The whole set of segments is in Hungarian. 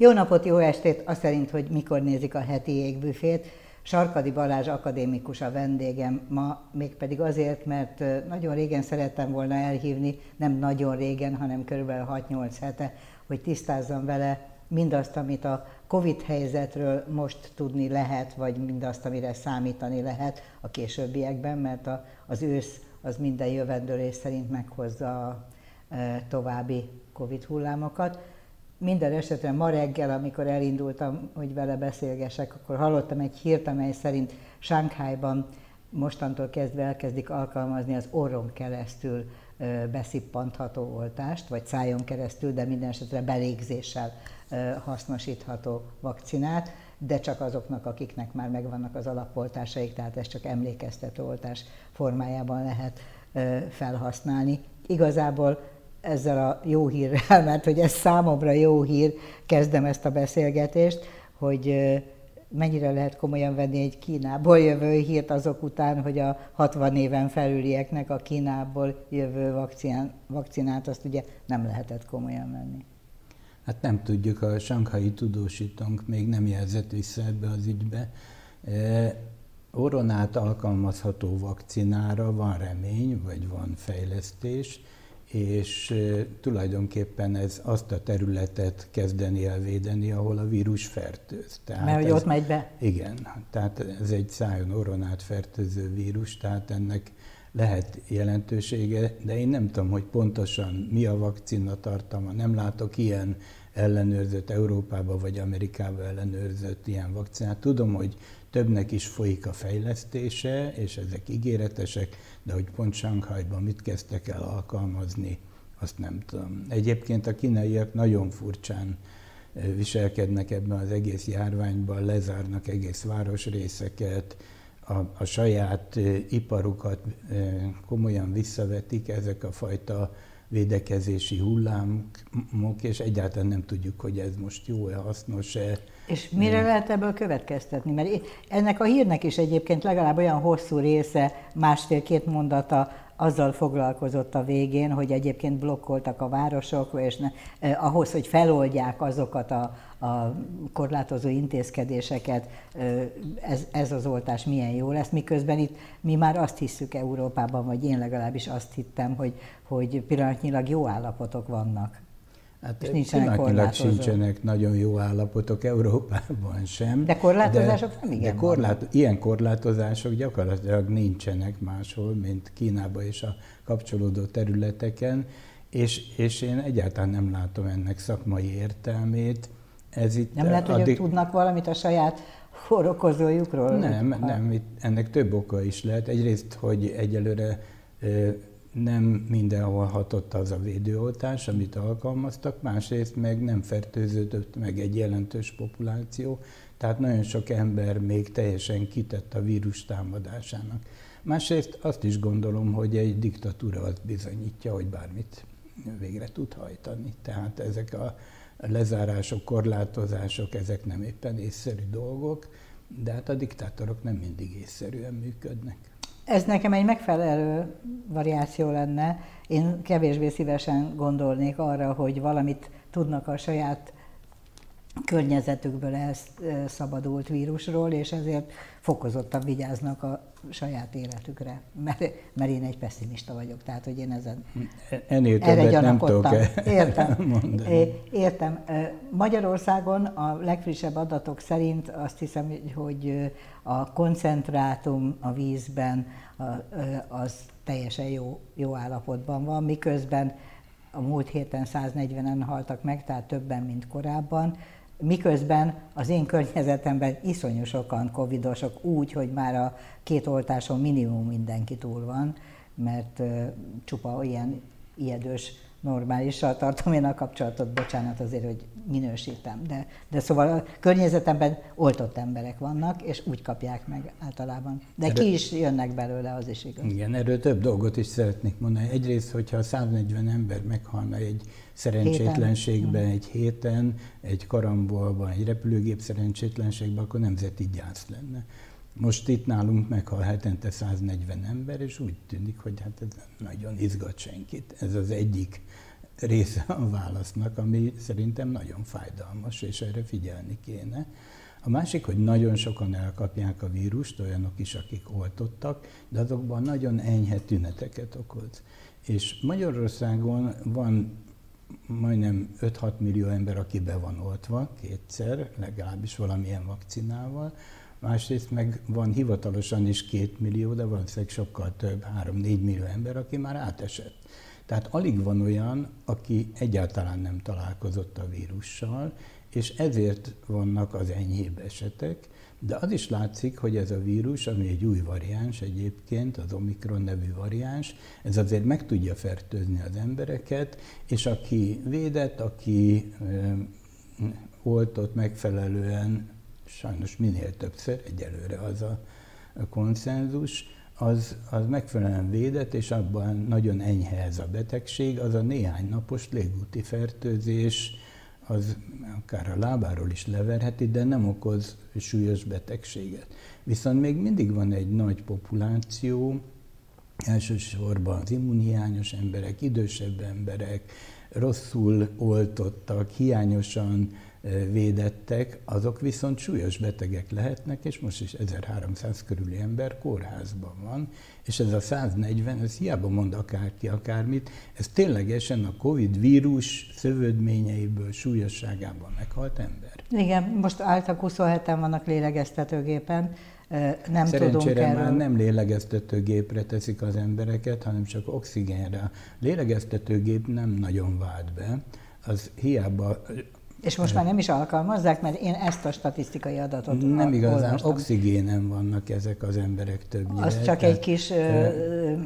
Jó napot, jó estét, azt szerint, hogy mikor nézik a heti égbüfét. Sarkadi Balázs akadémikus a vendégem ma, mégpedig azért, mert nagyon régen szerettem volna elhívni, nem nagyon régen, hanem kb. 6-8 hete, hogy tisztázzam vele mindazt, amit a Covid helyzetről most tudni lehet, vagy mindazt, amire számítani lehet a későbbiekben, mert a, az ősz az minden jövendőlés szerint meghozza a e, további Covid hullámokat. Minden esetre ma reggel, amikor elindultam, hogy vele beszélgesek, akkor hallottam egy hírt, amely szerint Sánkhájban mostantól kezdve elkezdik alkalmazni az orron keresztül beszippantható oltást, vagy szájon keresztül, de minden esetre belégzéssel hasznosítható vakcinát, de csak azoknak, akiknek már megvannak az alapoltásaik, tehát ez csak emlékeztető oltás formájában lehet felhasználni. Igazából ezzel a jó hírrel, mert hogy ez számomra jó hír, kezdem ezt a beszélgetést, hogy mennyire lehet komolyan venni egy Kínából jövő hírt azok után, hogy a 60 éven felülieknek a Kínából jövő vakcinát, vakcinát azt ugye nem lehetett komolyan venni. Hát nem tudjuk, a sankhai tudósítónk még nem jelzett vissza ebbe az ügybe. E, oronát alkalmazható vakcinára van remény, vagy van fejlesztés, és tulajdonképpen ez azt a területet kezdeni elvédeni, ahol a vírus fertőz. Tehát Mert hogy ott megy be? Igen, tehát ez egy szájon oronát fertőző vírus, tehát ennek lehet jelentősége, de én nem tudom, hogy pontosan mi a vakcina tartalma, nem látok ilyen ellenőrzött Európába vagy Amerikába ellenőrzött ilyen vakcinát. Tudom, hogy többnek is folyik a fejlesztése, és ezek ígéretesek, de hogy pont Shanghai-ban mit kezdtek el alkalmazni, azt nem tudom. Egyébként a kínaiak nagyon furcsán viselkednek ebben az egész járványban, lezárnak egész városrészeket, a, a saját iparukat komolyan visszavetik, ezek a fajta védekezési hullámok, és egyáltalán nem tudjuk, hogy ez most jó-e, hasznos-e. És mire lehet ebből következtetni? Mert ennek a hírnek is egyébként legalább olyan hosszú része, másfél-két mondata azzal foglalkozott a végén, hogy egyébként blokkoltak a városok, és ne, eh, ahhoz, hogy feloldják azokat a, a korlátozó intézkedéseket, eh, ez, ez az oltás milyen jó lesz, miközben itt mi már azt hiszük Európában, vagy én legalábbis azt hittem, hogy, hogy pillanatnyilag jó állapotok vannak. Hát és nincsenek sincsenek nagyon jó állapotok Európában sem. De korlátozások de, nem igen de korlát, Ilyen korlátozások gyakorlatilag nincsenek máshol, mint Kínában és a kapcsolódó területeken, és, és én egyáltalán nem látom ennek szakmai értelmét. Ez itt nem lehet, addig... hogy tudnak valamit a saját korokozójukról? Nem, ha... nem, itt ennek több oka is lehet. Egyrészt, hogy egyelőre nem mindenhol hatott az a védőoltás, amit alkalmaztak, másrészt meg nem fertőződött meg egy jelentős populáció, tehát nagyon sok ember még teljesen kitett a vírus támadásának. Másrészt azt is gondolom, hogy egy diktatúra azt bizonyítja, hogy bármit végre tud hajtani. Tehát ezek a lezárások, korlátozások, ezek nem éppen észszerű dolgok, de hát a diktátorok nem mindig észszerűen működnek. Ez nekem egy megfelelő variáció lenne. Én kevésbé szívesen gondolnék arra, hogy valamit tudnak a saját környezetükből elszabadult vírusról, és ezért fokozottan vigyáznak a saját életükre. Mert, mert én egy pessimista vagyok, tehát hogy én ezen Ennél erre nem tudok Értem. Mondani. Értem. Magyarországon a legfrissebb adatok szerint azt hiszem, hogy a koncentrátum a vízben az teljesen jó, jó állapotban van, miközben a múlt héten 140-en haltak meg, tehát többen, mint korábban, miközben az én környezetemben iszonyú sokan covidosok úgy, hogy már a két oltáson minimum mindenki túl van, mert csupa ilyen ijedős normálissal tartom én a kapcsolatot, bocsánat azért, hogy minősítem. De, de szóval a környezetemben oltott emberek vannak, és úgy kapják meg általában. De erről, ki is jönnek belőle, az is igaz. Igen, erről több dolgot is szeretnék mondani. Egyrészt, hogyha 140 ember meghalna egy szerencsétlenségben héten. egy héten, egy karambolban, egy repülőgép szerencsétlenségben, akkor nemzeti gyász lenne. Most itt nálunk meghal hetente 140 ember, és úgy tűnik, hogy hát ez nem nagyon izgat senkit. Ez az egyik része a válasznak, ami szerintem nagyon fájdalmas, és erre figyelni kéne. A másik, hogy nagyon sokan elkapják a vírust, olyanok is, akik oltottak, de azokban nagyon enyhe tüneteket okoz. És Magyarországon van majdnem 5-6 millió ember, aki be van oltva kétszer, legalábbis valamilyen vakcinával, másrészt meg van hivatalosan is 2 millió, de van sokkal több, 3-4 millió ember, aki már átesett. Tehát alig van olyan, aki egyáltalán nem találkozott a vírussal, és ezért vannak az enyhébb esetek, de az is látszik, hogy ez a vírus, ami egy új variáns egyébként, az Omikron nevű variáns, ez azért meg tudja fertőzni az embereket, és aki védett, aki ö, oltott megfelelően, sajnos minél többször, egyelőre az a, a konszenzus, az, az megfelelően védett, és abban nagyon enyhe ez a betegség, az a néhány napos légúti fertőzés, az akár a lábáról is leverheti, de nem okoz súlyos betegséget. Viszont még mindig van egy nagy populáció, elsősorban az immunhiányos emberek, idősebb emberek, rosszul oltottak, hiányosan védettek, azok viszont súlyos betegek lehetnek, és most is 1300 körüli ember kórházban van, és ez a 140, ez hiába mond akárki akármit, ez ténylegesen a Covid vírus szövődményeiből, súlyosságában meghalt ember. Igen, most általában 27-en vannak lélegeztetőgépen, nem Szerencsére tudunk erről. már nem lélegeztetőgépre teszik az embereket, hanem csak oxigénre. A lélegeztetőgép nem nagyon vált be, az hiába és most már nem is alkalmazzák, mert én ezt a statisztikai adatot Nem igazán, olvastam. oxigénen vannak ezek az emberek többnyire. Az csak egy kis, e,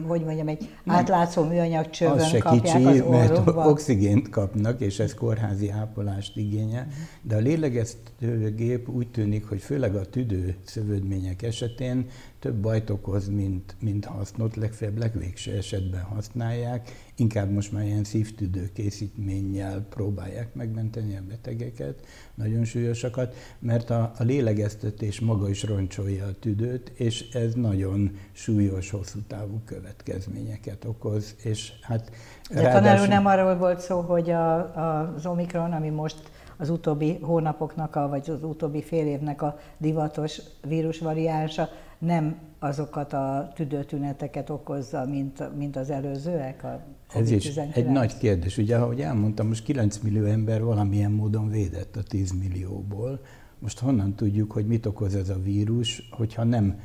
hogy mondjam, egy nem, átlátszó műanyag csövön az se kapják kicsi, az mert oxigént kapnak, és ez kórházi ápolást igényel, de a lélegeztetőgép úgy tűnik, hogy főleg a tüdő szövődmények esetén több bajt okoz, mint, mint hasznot, legfeljebb legvégső esetben használják, inkább most már ilyen szívtüdő készítménnyel próbálják megmenteni a betegeket, nagyon súlyosakat, mert a, a lélegeztetés maga is roncsolja a tüdőt, és ez nagyon súlyos, hosszú távú következményeket okoz, és hát De ráadásul... nem arról volt szó, hogy a, a, az Omikron, ami most az utóbbi hónapoknak, a, vagy az utóbbi fél évnek a divatos vírusvariánsa nem azokat a tüdőtüneteket okozza, mint, mint az előzőek, a Ez is egy nagy kérdés. Ugye, ahogy elmondtam, most 9 millió ember valamilyen módon védett a 10 millióból. Most honnan tudjuk, hogy mit okoz ez a vírus, hogyha nem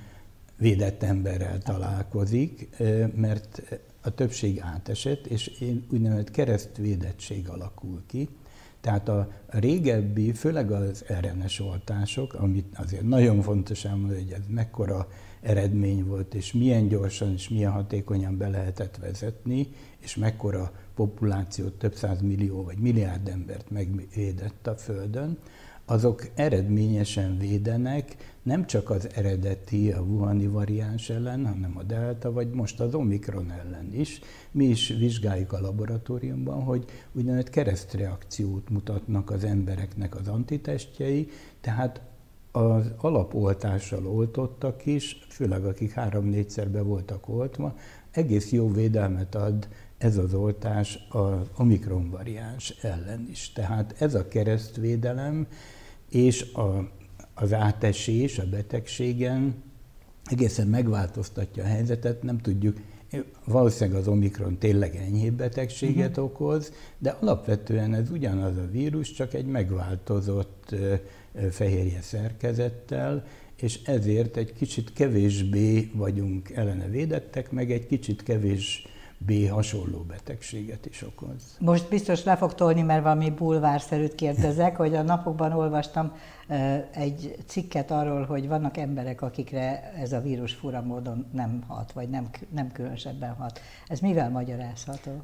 védett emberrel találkozik, mert a többség átesett, és úgynevezett keresztvédettség alakul ki. Tehát a régebbi, főleg az RNS oltások, amit azért nagyon fontos elmondani, hogy ez mekkora eredmény volt, és milyen gyorsan és milyen hatékonyan be lehetett vezetni, és mekkora populációt, több száz millió vagy milliárd embert megvédett a Földön, azok eredményesen védenek nem csak az eredeti, a Wuhani variáns ellen, hanem a Delta, vagy most az Omikron ellen is. Mi is vizsgáljuk a laboratóriumban, hogy úgynevezett keresztreakciót mutatnak az embereknek az antitestjei, tehát az alapoltással oltottak is, főleg akik három-négyszer be voltak oltva, egész jó védelmet ad ez az oltás az Omikron variáns ellen is. Tehát ez a keresztvédelem és a, az átesés a betegségen egészen megváltoztatja a helyzetet, nem tudjuk, valószínűleg az Omikron tényleg enyhébb betegséget uh-huh. okoz, de alapvetően ez ugyanaz a vírus, csak egy megváltozott fehérje szerkezettel, és ezért egy kicsit kevésbé vagyunk ellene védettek, meg egy kicsit kevés B hasonló betegséget is okoz. Most biztos le fog tolni, mert valami bulvárszerűt kérdezek, hogy a napokban olvastam egy cikket arról, hogy vannak emberek, akikre ez a vírus fura módon nem hat, vagy nem, nem különösebben hat. Ez mivel magyarázható?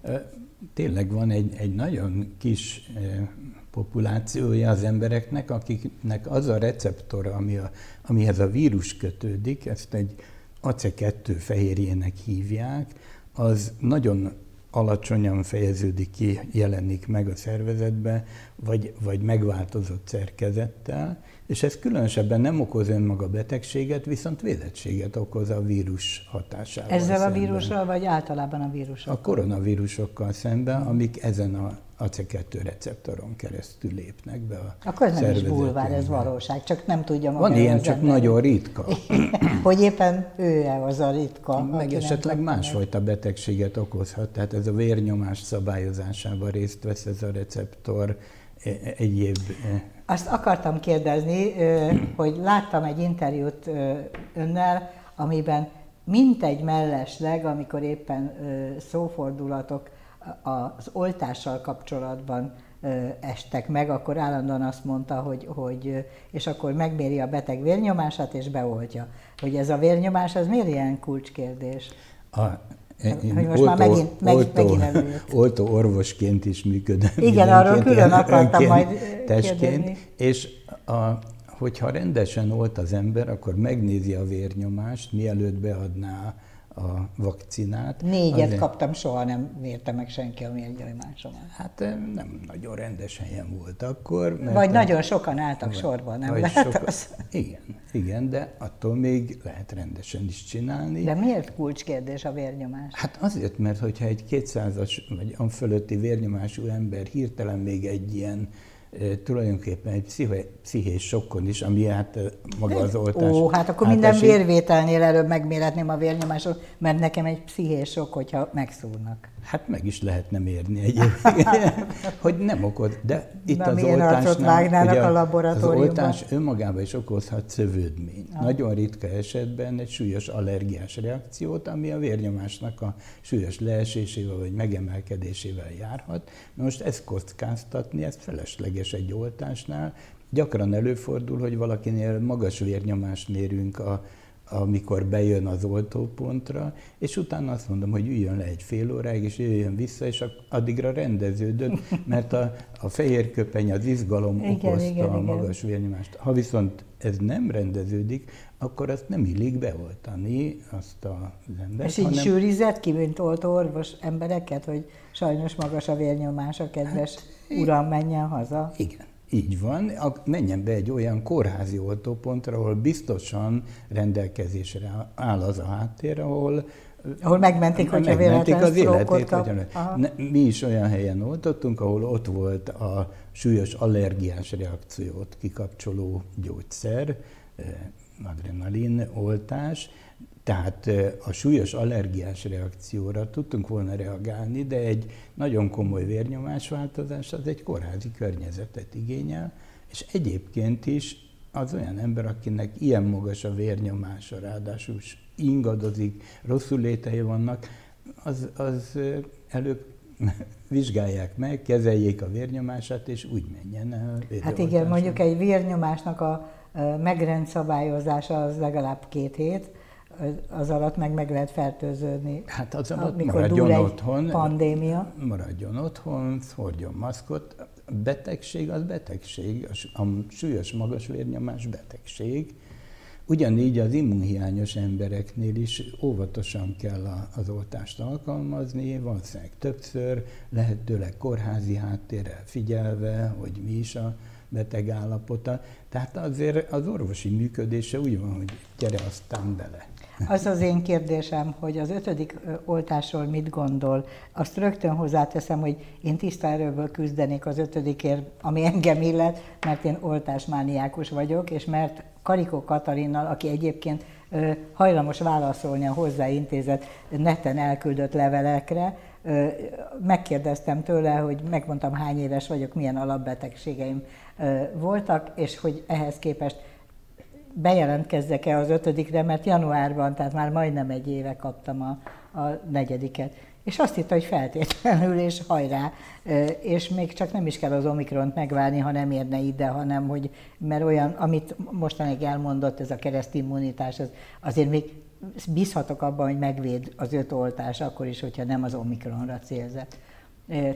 Tényleg van egy, egy nagyon kis populációja az embereknek, akiknek az a receptora, ami a, amihez a vírus kötődik, ezt egy AC2 fehérjének hívják, az nagyon alacsonyan fejeződik ki, jelenik meg a szervezetbe, vagy, vagy megváltozott szerkezettel, és ez különösebben nem okoz önmaga betegséget, viszont védettséget okoz a vírus hatásával Ezzel szemben. a vírussal, vagy általában a vírusokkal? A koronavírusokkal szemben, amik ezen a AC2 receptoron keresztül lépnek be a Akkor ez nem is bulvár, ez valóság, csak nem tudja maga Van ilyen, csak ember. nagyon ritka. hogy éppen ő-e az a ritka. Meg esetleg másfajta betegséget okozhat, tehát ez a vérnyomás szabályozásában részt vesz ez a receptor, e, e, egyéb e, azt akartam kérdezni, hogy láttam egy interjút önnel, amiben mintegy mellesleg, amikor éppen szófordulatok az oltással kapcsolatban estek meg, akkor állandóan azt mondta, hogy, hogy és akkor megméri a beteg vérnyomását és beoltja. Hogy ez a vérnyomás, az miért ilyen kulcskérdés? A, én hogy most oltó, már megint, meg, oltó, megint előjött. Oltó orvosként is működöm. Igen, arról külön akartam majd testként, kérdezni. És a, hogyha rendesen olt az ember, akkor megnézi a vérnyomást, mielőtt beadná a vakcinát. Négyet Azért... kaptam, soha nem mérte meg senki a vérnyomásomat. Hát nem nagyon rendes helyen volt akkor. Mert vagy a... nagyon sokan álltak vagy, sorban, nem lehet soka... az? Igen, igen, de attól még lehet rendesen is csinálni. De miért kulcskérdés a vérnyomás? Hát azért, mert hogyha egy 200-as vagy fölötti vérnyomású ember hirtelen még egy ilyen tulajdonképpen egy pszichés sokkon is, ami hát maga az oltás. Ó, hát akkor minden vérvételnél előbb megméretném a vérnyomásot, mert nekem egy pszichés sok, hogyha megszúrnak. Hát meg is lehetne mérni egyébként, hogy nem okoz. De itt Na, az oltásnál, ugye, a laboratóriumban? az oltás önmagában is okozhat szövődményt. Ha. Nagyon ritka esetben egy súlyos allergiás reakciót, ami a vérnyomásnak a súlyos leesésével vagy megemelkedésével járhat. Most ezt kockáztatni, ez felesleges egy oltásnál. Gyakran előfordul, hogy valakinél magas vérnyomást mérünk a amikor bejön az oltópontra, és utána azt mondom, hogy üljön le egy fél óráig, és jöjjön vissza, és addigra rendeződött, mert a, a fehér köpeny, az izgalom igen, okozta igen, a magas igen. vérnyomást. Ha viszont ez nem rendeződik, akkor azt nem illik beoltani azt a embert. És így hanem... sűrizett ki, mint oltó orvos embereket, hogy sajnos magas a vérnyomás, a kedves hát, uram menjen haza? Igen. Így van, menjen be egy olyan kórházi oltópontra, ahol biztosan rendelkezésre áll az a háttér, ahol ahol megmentik, hogyha megmentik az életét. Vagy ne, mi is olyan helyen oltottunk, ahol ott volt a súlyos allergiás reakciót kikapcsoló gyógyszer, eh, adrenalin oltás, tehát a súlyos allergiás reakcióra tudtunk volna reagálni, de egy nagyon komoly vérnyomásváltozás az egy kórházi környezetet igényel, és egyébként is az olyan ember, akinek ilyen magas a vérnyomása, ráadásul ingadozik, rosszul létei vannak, az, az előbb vizsgálják meg, kezeljék a vérnyomását, és úgy menjen el. Hát igen, mondjuk egy vérnyomásnak a megrendszabályozása az legalább két hét, az alatt meg meg lehet fertőződni. Hát az alatt maradjon otthon. pandémia. Maradjon otthon, hordjon maszkot. A betegség az betegség, a súlyos magas vérnyomás betegség. Ugyanígy az immunhiányos embereknél is óvatosan kell az oltást alkalmazni, valószínűleg többször, lehetőleg kórházi háttérrel figyelve, hogy mi is a beteg állapota. Tehát azért az orvosi működése úgy van, hogy gyere aztán bele. Az az én kérdésem, hogy az ötödik oltásról mit gondol. Azt rögtön hozzáteszem, hogy én tiszta erőből küzdenék az ötödikért, ami engem illet, mert én oltásmániákus vagyok, és mert Karikó Katarinnal, aki egyébként hajlamos válaszolni a hozzáintézett neten elküldött levelekre, megkérdeztem tőle, hogy megmondtam hány éves vagyok, milyen alapbetegségeim voltak, és hogy ehhez képest bejelentkezzek-e az ötödikre, mert januárban, tehát már majdnem egy éve kaptam a, a negyediket. És azt hitte, hogy feltétlenül, és hajrá, és még csak nem is kell az Omikront megválni, ha nem érne ide, hanem hogy, mert olyan, amit mostanáig elmondott, ez a keresztimmunitás, az azért még bízhatok abban, hogy megvéd az öt oltás, akkor is, hogyha nem az Omikronra célzott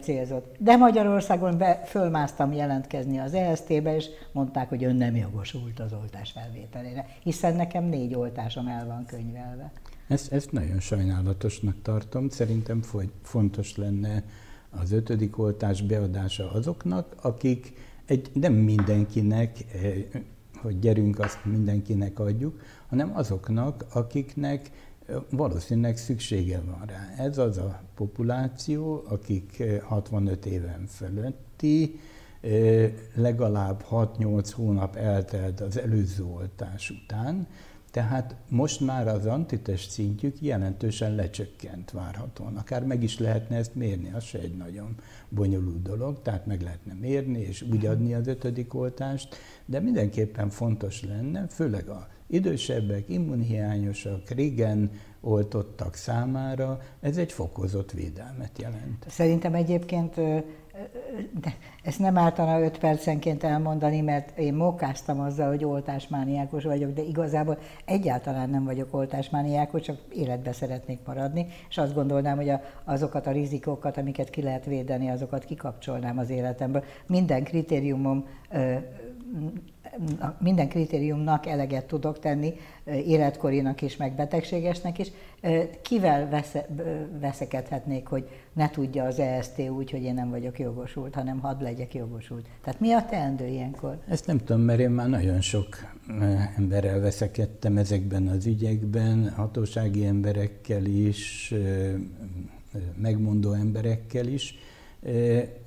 célzott. De Magyarországon be, fölmásztam jelentkezni az ESZT-be, és mondták, hogy ön nem jogosult az oltás felvételére, hiszen nekem négy oltásom el van könyvelve. Ezt, ezt nagyon sajnálatosnak tartom. Szerintem fontos lenne az ötödik oltás beadása azoknak, akik egy, nem mindenkinek, hogy gyerünk, azt mindenkinek adjuk, hanem azoknak, akiknek valószínűleg szüksége van rá. Ez az a populáció, akik 65 eh, éven fölötti, legalább 6-8 hónap eltelt az előző oltás után, tehát most már az antitest szintjük jelentősen lecsökkent várhatóan. Akár meg is lehetne ezt mérni, az se egy nagyon bonyolult dolog, tehát meg lehetne mérni és úgy adni az ötödik oltást, de mindenképpen fontos lenne, főleg a idősebbek, immunhiányosak, régen oltottak számára, ez egy fokozott védelmet jelent. Szerintem egyébként de ezt nem ártana öt percenként elmondani, mert én mókáztam azzal, hogy oltásmániákos vagyok, de igazából egyáltalán nem vagyok oltásmániákos, csak életbe szeretnék maradni, és azt gondolnám, hogy a, azokat a rizikókat, amiket ki lehet védeni, azokat kikapcsolnám az életemből. Minden kritériumom minden kritériumnak eleget tudok tenni, életkorinak is, meg betegségesnek is. Kivel vesze, veszekedhetnék, hogy ne tudja az EST úgy, hogy én nem vagyok jogosult, hanem hadd legyek jogosult. Tehát mi a teendő ilyenkor? Ezt nem tudom, mert én már nagyon sok emberrel veszekedtem ezekben az ügyekben, hatósági emberekkel is, megmondó emberekkel is,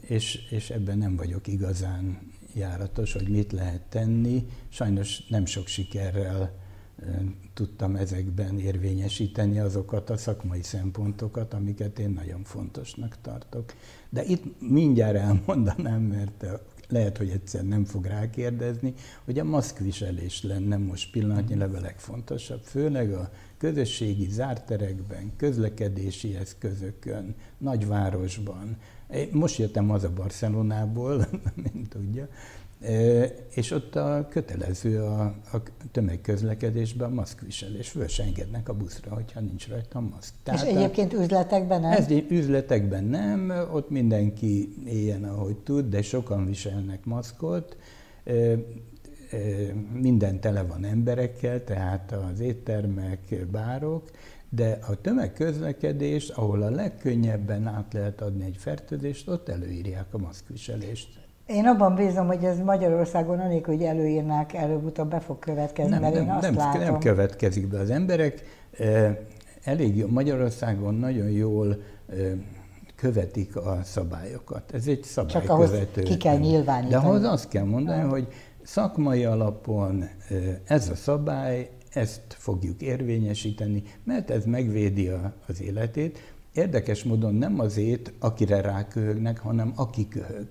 és, és ebben nem vagyok igazán járatos, hogy mit lehet tenni. Sajnos nem sok sikerrel tudtam ezekben érvényesíteni azokat a szakmai szempontokat, amiket én nagyon fontosnak tartok. De itt mindjárt elmondanám, mert lehet, hogy egyszer nem fog rákérdezni, hogy a maszkviselés lenne most pillanatnyilag a legfontosabb, főleg a közösségi zárterekben, közlekedési eszközökön, nagyvárosban, most jöttem haza Barcelonából, mint tudja, és ott a kötelező a, a tömegközlekedésben a maszkviselés. Föl se engednek a buszra, hogyha nincs rajta a maszk. Tehát és egyébként a, üzletekben nem? Ez, üzletekben nem, ott mindenki éljen, ahogy tud, de sokan viselnek maszkot. Minden tele van emberekkel, tehát az éttermek, bárok, de a tömegközlekedés, ahol a legkönnyebben át lehet adni egy fertőzést, ott előírják a maszkviselést. Én abban bízom, hogy ez Magyarországon anélkül, hogy előírnák, előbb-utóbb be fog következni, nem, mert nem, én azt nem, látom. Nem következik be az emberek. Elég Magyarországon nagyon jól követik a szabályokat. Ez egy szabálykövető. Csak ki kell nyilvánítani. De ahhoz azt kell mondani, hogy szakmai alapon ez a szabály ezt fogjuk érvényesíteni, mert ez megvédi a, az életét. Érdekes módon nem azért, akire ráköhögnek, hanem aki köhög.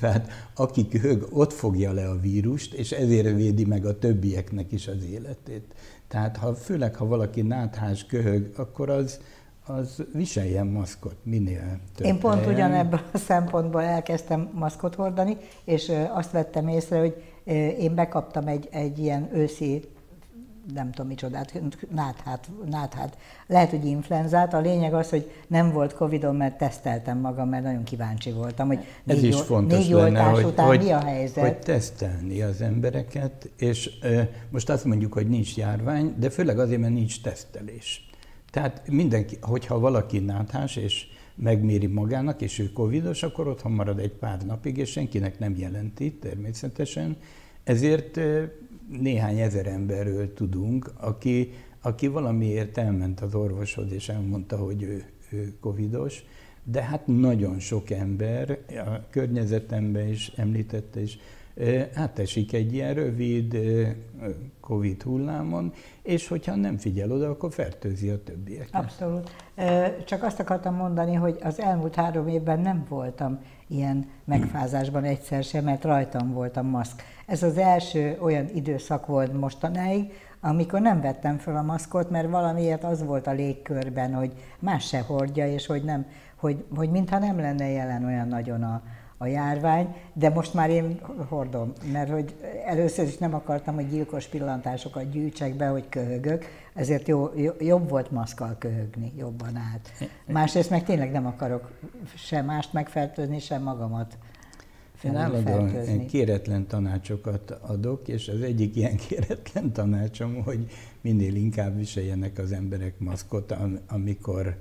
Tehát aki köhög, ott fogja le a vírust, és ezért védi meg a többieknek is az életét. Tehát ha, főleg, ha valaki náthás köhög, akkor az, az viseljen maszkot minél több Én pont ugyanebből a szempontból elkezdtem maszkot hordani, és azt vettem észre, hogy én bekaptam egy, egy ilyen őszi nem tudom micsodát, náthát, náthát, lehet, hogy influenzát. A lényeg az, hogy nem volt Covidom, mert teszteltem magam, mert nagyon kíváncsi voltam, hogy Ez négy, is fontos négy lenne, hogy, után hogy, mi a helyzet. Hogy tesztelni az embereket, és e, most azt mondjuk, hogy nincs járvány, de főleg azért, mert nincs tesztelés. Tehát mindenki, hogyha valaki náthás, és megméri magának, és ő covidos, akkor otthon marad egy pár napig, és senkinek nem jelenti természetesen. Ezért néhány ezer emberről tudunk, aki, aki valamiért elment az orvoshoz, és elmondta, hogy ő, ő covidos, de hát nagyon sok ember, a környezetemben is említette is, átesik egy ilyen rövid Covid hullámon, és hogyha nem figyel oda, akkor fertőzi a többieket. Abszolút. Csak azt akartam mondani, hogy az elmúlt három évben nem voltam ilyen megfázásban egyszer sem, mert rajtam volt a maszk. Ez az első olyan időszak volt mostanáig, amikor nem vettem fel a maszkot, mert valamiért az volt a légkörben, hogy más se hordja, és hogy, nem, hogy, hogy mintha nem lenne jelen olyan nagyon a, a járvány, de most már én hordom, mert hogy először is nem akartam, hogy gyilkos pillantásokat gyűjtsek be, hogy köhögök, ezért jó, jobb volt maszkal köhögni, jobban át. Másrészt meg tényleg nem akarok sem mást megfertőzni, sem magamat Én állandóan kéretlen tanácsokat adok, és az egyik ilyen kéretlen tanácsom, hogy minél inkább viseljenek az emberek maszkot, amikor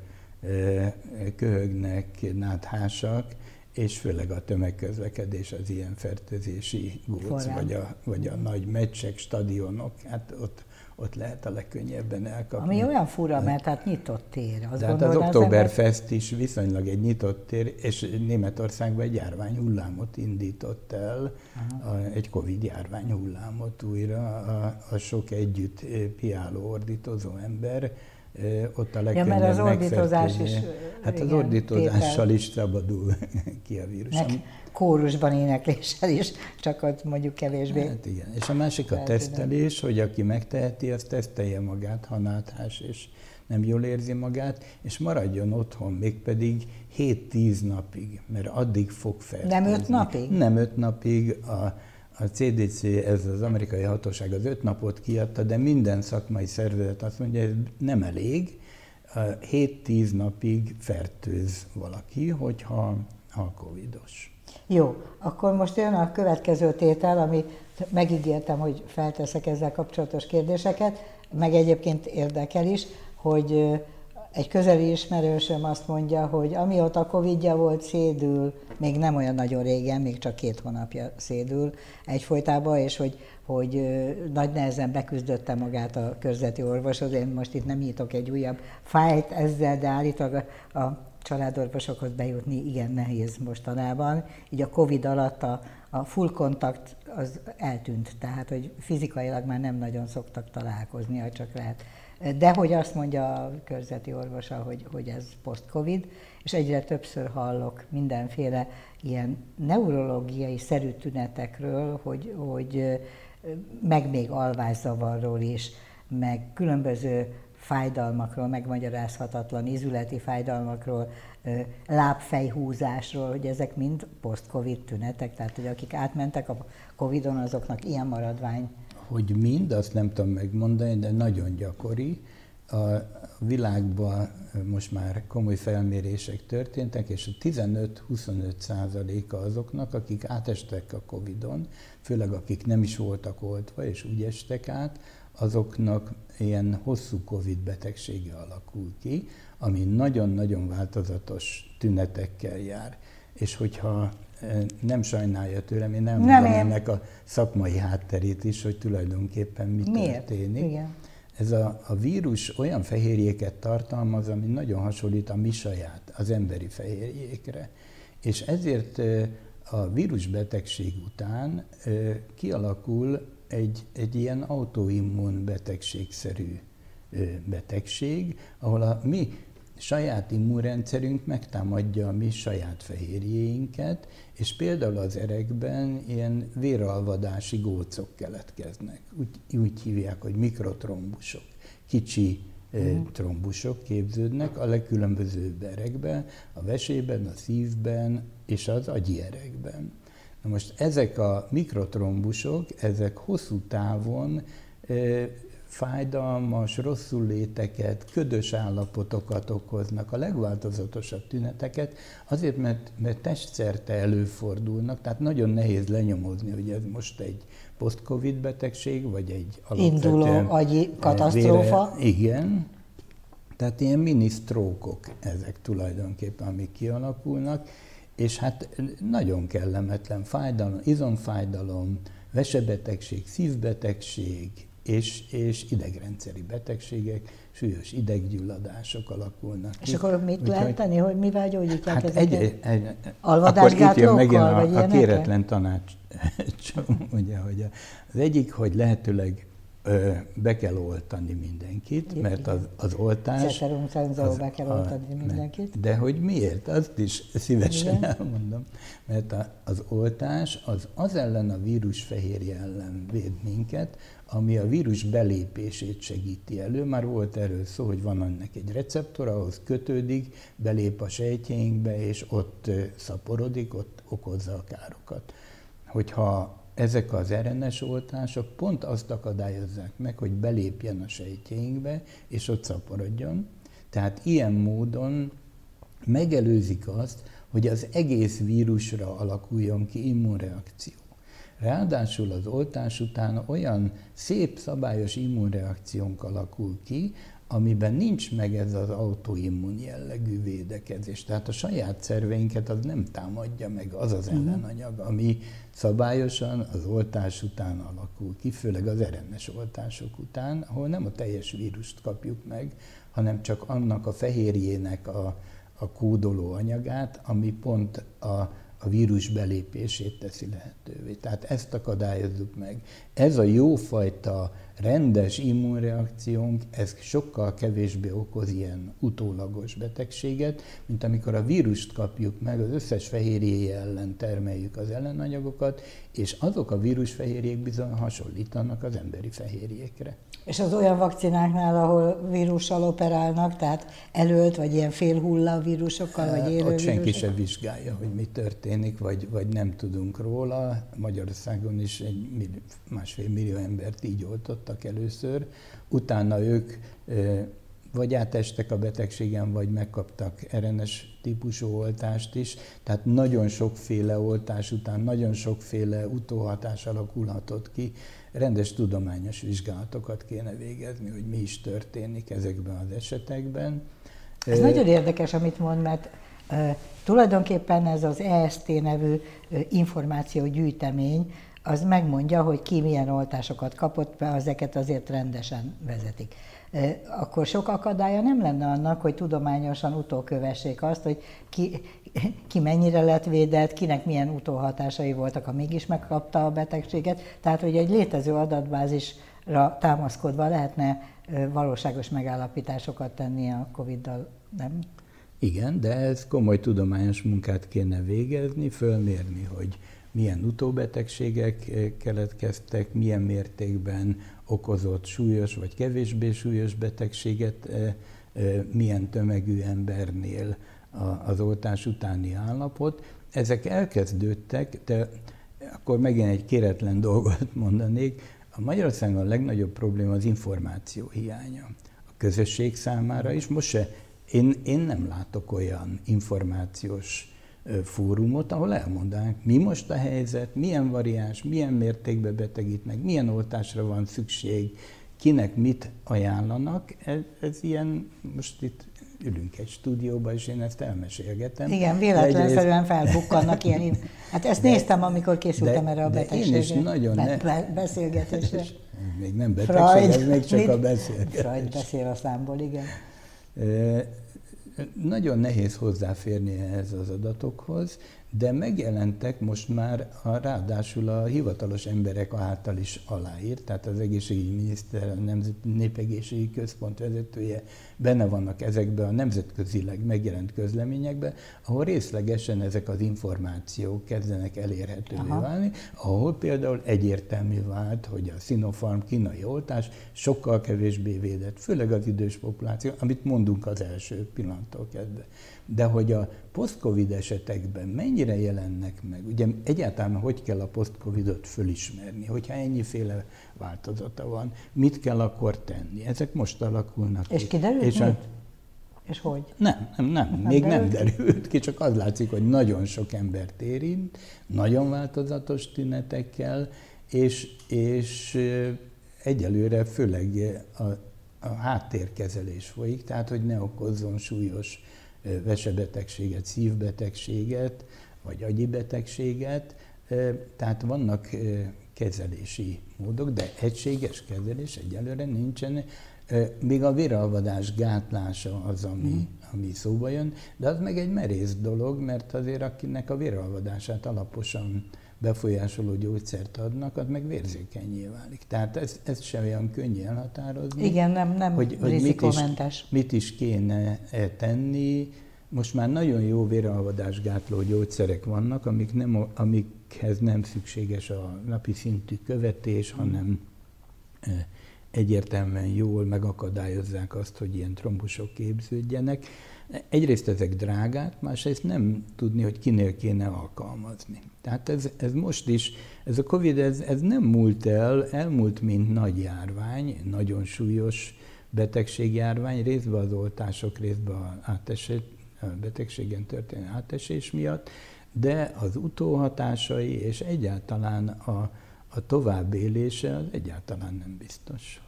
köhögnek, náthásak, és főleg a tömegközlekedés az ilyen fertőzési góc, vagy a, vagy a nagy meccsek, stadionok, hát ott ott lehet a legkönnyebben elkapni. Ami olyan fura, mert hát nyitott tér. Azt De hát az Oktoberfest is viszonylag egy nyitott tér, és Németországban egy járvány hullámot indított el, a, egy Covid járvány hullámot újra, a, a sok együtt piáló, ordítozó ember, ott a legkönnyebb ja, mert az ordítozás is... Hát igen, az ordítozással tétel. is szabadul ki a vírus. Nek, kórusban énekléssel is, csak ott mondjuk kevésbé. Hát igen. És a másik a tesztelés, hogy aki megteheti, az tesztelje magát, ha náthás és nem jól érzi magát, és maradjon otthon, mégpedig 7-10 napig, mert addig fog fertőzni. Nem 5 napig? Nem 5 napig. A, a CDC, ez az amerikai hatóság az 5 napot kiadta, de minden szakmai szervezet azt mondja, hogy ez nem elég. 7-10 napig fertőz valaki, hogyha ha covidos. Jó, akkor most jön a következő tétel, ami megígértem, hogy felteszek ezzel kapcsolatos kérdéseket, meg egyébként érdekel is, hogy egy közeli ismerősöm azt mondja, hogy amióta Covid-ja volt, szédül, még nem olyan nagyon régen, még csak két hónapja szédül egyfolytában, és hogy, hogy nagy nehezen beküzdötte magát a körzeti orvoshoz. Én most itt nem nyitok egy újabb fájt ezzel, de állítólag a, a családorvosokhoz bejutni igen nehéz mostanában. Így a Covid alatt a, a full kontakt az eltűnt, tehát hogy fizikailag már nem nagyon szoktak találkozni, ha csak lehet. De hogy azt mondja a körzeti orvosa, hogy, hogy ez post-covid, és egyre többször hallok mindenféle ilyen neurológiai szerű tünetekről, hogy, hogy meg még alvászavarról is, meg különböző fájdalmakról, megmagyarázhatatlan izületi fájdalmakról, lábfejhúzásról, hogy ezek mind post-covid tünetek, tehát hogy akik átmentek a covidon, azoknak ilyen maradvány. Hogy mind, azt nem tudom megmondani, de nagyon gyakori. A világban most már komoly felmérések történtek, és a 15-25 százaléka azoknak, akik átestek a Covid-on, főleg akik nem is voltak oltva, és úgy estek át, azoknak ilyen hosszú Covid betegsége alakul ki, ami nagyon-nagyon változatos tünetekkel jár. És hogyha e, nem sajnálja tőlem, én nem, nem tudom ennek a szakmai hátterét is, hogy tulajdonképpen mi Miért? történik. Igen. Ez a, a vírus olyan fehérjéket tartalmaz, ami nagyon hasonlít a mi saját, az emberi fehérjékre. És ezért e, a vírusbetegség után e, kialakul egy, egy ilyen autoimmun betegségszerű betegség, ahol a mi saját immunrendszerünk megtámadja a mi saját fehérjéinket, és például az erekben ilyen véralvadási gócok keletkeznek. Úgy, úgy hívják, hogy mikrotrombusok, kicsi mm. trombusok képződnek a legkülönbözőbb erekben, a vesében, a szívben és az agyi erekben. Na most ezek a mikrotrombusok, ezek hosszú távon fájdalmas, rosszul léteket, ködös állapotokat okoznak, a legváltozatosabb tüneteket, azért, mert, mert testszerte előfordulnak, tehát nagyon nehéz lenyomozni, hogy ez most egy post-covid betegség, vagy egy Induló agyi katasztrófa. Vére, igen, tehát ilyen mini ezek tulajdonképpen, amik kialakulnak, és hát nagyon kellemetlen fájdalom, izomfájdalom, vesebetegség, szívbetegség, és, és idegrendszeri betegségek, súlyos ideggyulladások alakulnak És ki. akkor mit Úgy, lehet tenni, hogy mivel gyógyítják hát ezeket? Egy, egy, akkor itt jön megint a, a kéretlen tanács, ugye, hogy az egyik, hogy lehetőleg be kell oltani mindenkit, mert az, az oltás... Az, be kell oltani mindenkit. De hogy miért? Azt is szívesen Igen. elmondom. Mert a, az oltás az az ellen a vírus fehérje ellen véd minket, ami a vírus belépését segíti elő. Már volt erről szó, hogy van ennek egy receptor, ahhoz kötődik, belép a sejtjeinkbe, és ott szaporodik, ott okozza a károkat. Hogyha ezek az RNS oltások pont azt akadályozzák meg, hogy belépjen a sejtjeinkbe, és ott szaporodjon. Tehát ilyen módon megelőzik azt, hogy az egész vírusra alakuljon ki immunreakció. Ráadásul az oltás után olyan szép, szabályos immunreakciónk alakul ki, amiben nincs meg ez az autoimmun jellegű védekezés. Tehát a saját szerveinket az nem támadja meg az az mhm. ellenanyag, ami szabályosan az oltás után alakul ki, főleg az RNS oltások után, ahol nem a teljes vírust kapjuk meg, hanem csak annak a fehérjének a, a kódoló anyagát, ami pont a a vírus belépését teszi lehetővé. Tehát ezt akadályozzuk meg. Ez a jófajta rendes immunreakciónk, ez sokkal kevésbé okoz ilyen utólagos betegséget, mint amikor a vírust kapjuk meg, az összes fehérjéje ellen termeljük az ellenanyagokat, és azok a vírusfehérjék bizony hasonlítanak az emberi fehérjékre. És az olyan vakcináknál, ahol vírussal operálnak, tehát előtt, vagy ilyen félhulla vírusokkal, vagy élő Ott senki sem vizsgálja, hogy mi történik, vagy, vagy nem tudunk róla. Magyarországon is egy millió, másfél millió embert így oltottak először. Utána ők vagy átestek a betegségen, vagy megkaptak RNS típusú oltást is. Tehát nagyon sokféle oltás után nagyon sokféle utóhatás alakulhatott ki rendes tudományos vizsgálatokat kéne végezni, hogy mi is történik ezekben az esetekben. Ez e, nagyon érdekes, amit mond, mert e, tulajdonképpen ez az EST nevű e, információgyűjtemény, az megmondja, hogy ki milyen oltásokat kapott, mert ezeket azért rendesen vezetik akkor sok akadálya nem lenne annak, hogy tudományosan utókövessék azt, hogy ki, ki mennyire lett védett, kinek milyen utóhatásai voltak, ha mégis megkapta a betegséget. Tehát, hogy egy létező adatbázisra támaszkodva lehetne valóságos megállapításokat tenni a Covid-dal, nem? Igen, de ez komoly tudományos munkát kéne végezni, fölmérni, hogy milyen utóbetegségek keletkeztek, milyen mértékben okozott súlyos vagy kevésbé súlyos betegséget, milyen tömegű embernél az oltás utáni állapot. Ezek elkezdődtek, de akkor megint egy kéretlen dolgot mondanék. A Magyarországon a legnagyobb probléma az információ hiánya. A közösség számára is. Most se, én, én nem látok olyan információs fórumot, ahol elmondanánk, mi most a helyzet, milyen variáns, milyen mértékben betegít meg, milyen oltásra van szükség, kinek mit ajánlanak. Ez, ez ilyen, most itt ülünk egy stúdióba, és én ezt elmesélgetem. Igen, véletlenszerűen felbukkannak ilyen. Hát ezt de, néztem, amikor készültem de, erre a betegségre. Én is nagyon be, ne... beszélgetésre. Még nem betegség, ez még csak a beszélgetés. Freud beszél a számból, igen. Nagyon nehéz hozzáférni ehhez az adatokhoz, de megjelentek most már a, ráadásul a hivatalos emberek által is aláírt, tehát az egészségügyi miniszter, a Nemzeti Népegészségügyi Központ vezetője benne vannak ezekben a nemzetközileg megjelent közleményekben, ahol részlegesen ezek az információk kezdenek elérhetővé Aha. válni, ahol például egyértelmű vált, hogy a Sinopharm kínai oltás sokkal kevésbé védett, főleg az idős populáció, amit mondunk az első pillanattól kezdve de hogy a post-covid esetekben mennyire jelennek meg, ugye egyáltalán hogy kell a post-covidot fölismerni, hogyha ennyiféle változata van, mit kell akkor tenni, ezek most alakulnak És kiderült És, a, és hogy? Nem, nem, nem, nem még derült? nem derült ki, csak az látszik, hogy nagyon sok embert érint, nagyon változatos tünetekkel, és, és egyelőre főleg a, a háttérkezelés folyik, tehát hogy ne okozzon súlyos vesebetegséget, szívbetegséget, vagy agyi betegséget. Tehát vannak kezelési módok, de egységes kezelés egyelőre nincsen. Még a véralvadás gátlása az, ami, mm. ami szóba jön, de az meg egy merész dolog, mert azért akinek a véralvadását alaposan befolyásoló gyógyszert adnak, az meg vérzékenyé válik. Tehát ez, ez sem olyan könnyű elhatározni. Igen, nem, nem hogy, hogy mit, is, mit is kéne e tenni. Most már nagyon jó véralvadásgátló gyógyszerek vannak, amik nem, amikhez nem szükséges a napi szintű követés, hanem e, egyértelműen jól megakadályozzák azt, hogy ilyen trombusok képződjenek. Egyrészt ezek drágák, másrészt nem tudni, hogy kinél kéne alkalmazni. Tehát ez, ez most is, ez a Covid, ez, ez nem múlt el, elmúlt, mint nagy járvány, nagyon súlyos betegségjárvány, részben az oltások, részben az átesett, betegségen történő átesés miatt, de az utóhatásai és egyáltalán a, a továbbélése az egyáltalán nem biztos.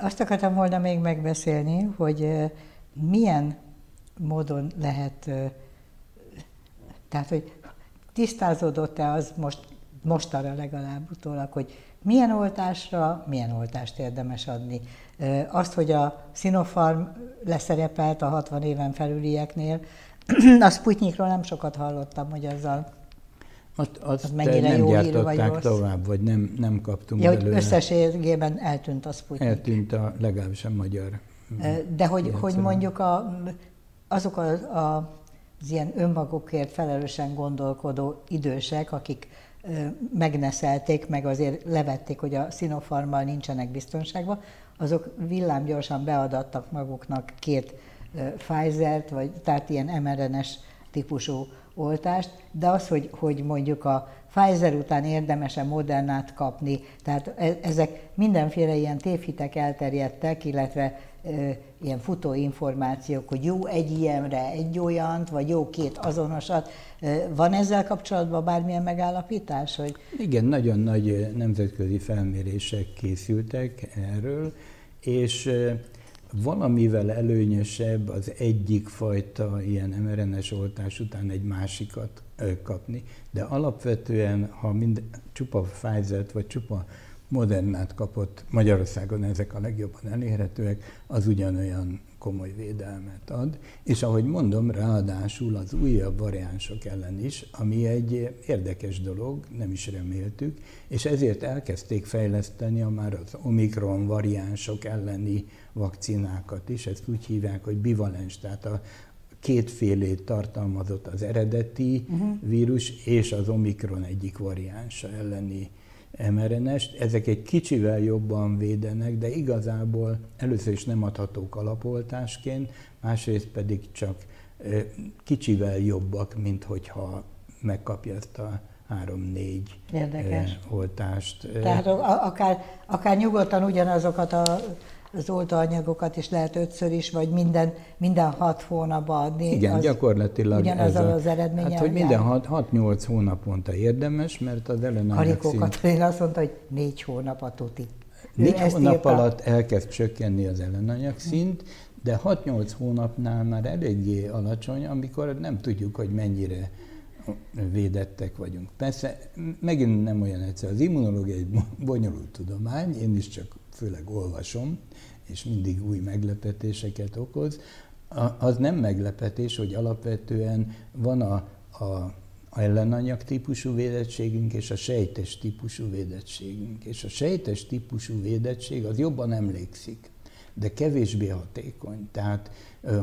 Azt akartam volna még megbeszélni, hogy milyen módon lehet, tehát hogy tisztázódott-e az most, mostanra legalább utólag, hogy milyen oltásra, milyen oltást érdemes adni. Azt, hogy a Sinopharm leszerepelt a 60 éven felülieknél, a Sputnikról nem sokat hallottam, hogy azzal azt, azt az mennyire nem jó hír, vagy tovább, vagy nem, nem kaptunk ja, belőle. összességében eltűnt a Sputnik. Eltűnt a, legalábbis a magyar. De hogy, hogy mondjuk a, azok a, a, az ilyen önmagukért felelősen gondolkodó idősek, akik megneszelték, meg azért levették, hogy a szinofarmal nincsenek biztonságban, azok villámgyorsan beadattak maguknak két Pfizer-t, vagy tehát ilyen mRNS típusú oltást, de az, hogy, hogy mondjuk a Pfizer után érdemes-e Modernát kapni, tehát e, ezek mindenféle ilyen tévhitek elterjedtek, illetve ilyen futó információk, hogy jó egy ilyenre egy olyant, vagy jó két azonosat. Van ezzel kapcsolatban bármilyen megállapítás? Hogy... Igen, nagyon nagy nemzetközi felmérések készültek erről, és valamivel előnyösebb az egyik fajta ilyen mRNS oltás után egy másikat kapni, de alapvetően, ha mind, csupa Pfizer-t vagy csupa Modernát kapott, Magyarországon ezek a legjobban elérhetőek, az ugyanolyan komoly védelmet ad, és ahogy mondom, ráadásul az újabb variánsok ellen is, ami egy érdekes dolog, nem is reméltük, és ezért elkezdték fejleszteni a már az Omikron variánsok elleni vakcinákat is, ezt úgy hívják, hogy bivalens, tehát a kétfélét tartalmazott az eredeti uh-huh. vírus és az Omikron egyik variánsa elleni mRNS-t. Ezek egy kicsivel jobban védenek, de igazából először is nem adhatók alapoltásként, másrészt pedig csak kicsivel jobbak, mint hogyha megkapja ezt a három-négy oltást. Tehát akár, akár nyugodtan ugyanazokat a az oltóanyagokat is lehet ötször is, vagy minden, minden hat hónapban adni. Igen, az gyakorlatilag ugyanazzal az eredmény. Hát, hogy minden 6-8 hónaponta érdemes, mert az ellenállás Karikó Katalin azt mondta, hogy négy hónap a tuti. Négy hónap írta. alatt elkezd csökkenni az ellenanyag szint, de 6-8 hónapnál már eléggé alacsony, amikor nem tudjuk, hogy mennyire védettek vagyunk. Persze megint nem olyan egyszer. Az immunológia egy bonyolult tudomány, én is csak főleg olvasom, és mindig új meglepetéseket okoz. Az nem meglepetés, hogy alapvetően van a, a ellenanyag típusú védettségünk és a sejtes típusú védettségünk. És a sejtes típusú védettség az jobban emlékszik, de kevésbé hatékony. Tehát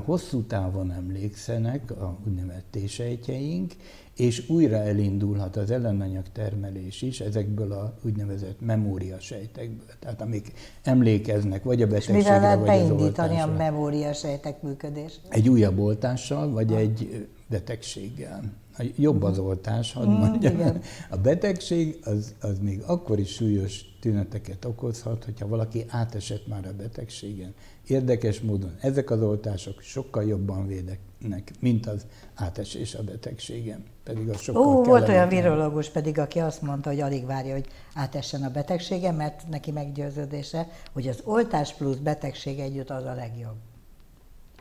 hosszú távon emlékszenek a úgynevezett T-sejtjeink, és újra elindulhat az ellenanyag termelés is ezekből a úgynevezett memóriasejtekből, tehát amik emlékeznek vagy a betegségre, mivel lehet beindítani a memóriasejtek működését? Egy újabb oltással, vagy ha. egy betegséggel. Jobb az oltás, hadd mm, mondjam. Igen. A betegség az, az még akkor is súlyos tüneteket okozhat, hogyha valaki átesett már a betegségen. Érdekes módon ezek az oltások sokkal jobban védeknek, mint az átesés a betegségen. Pedig az sokkal Ó, volt olyan virológus pedig, aki azt mondta, hogy alig várja, hogy átessen a betegségen, mert neki meggyőződése, hogy az oltás plusz betegség együtt az a legjobb.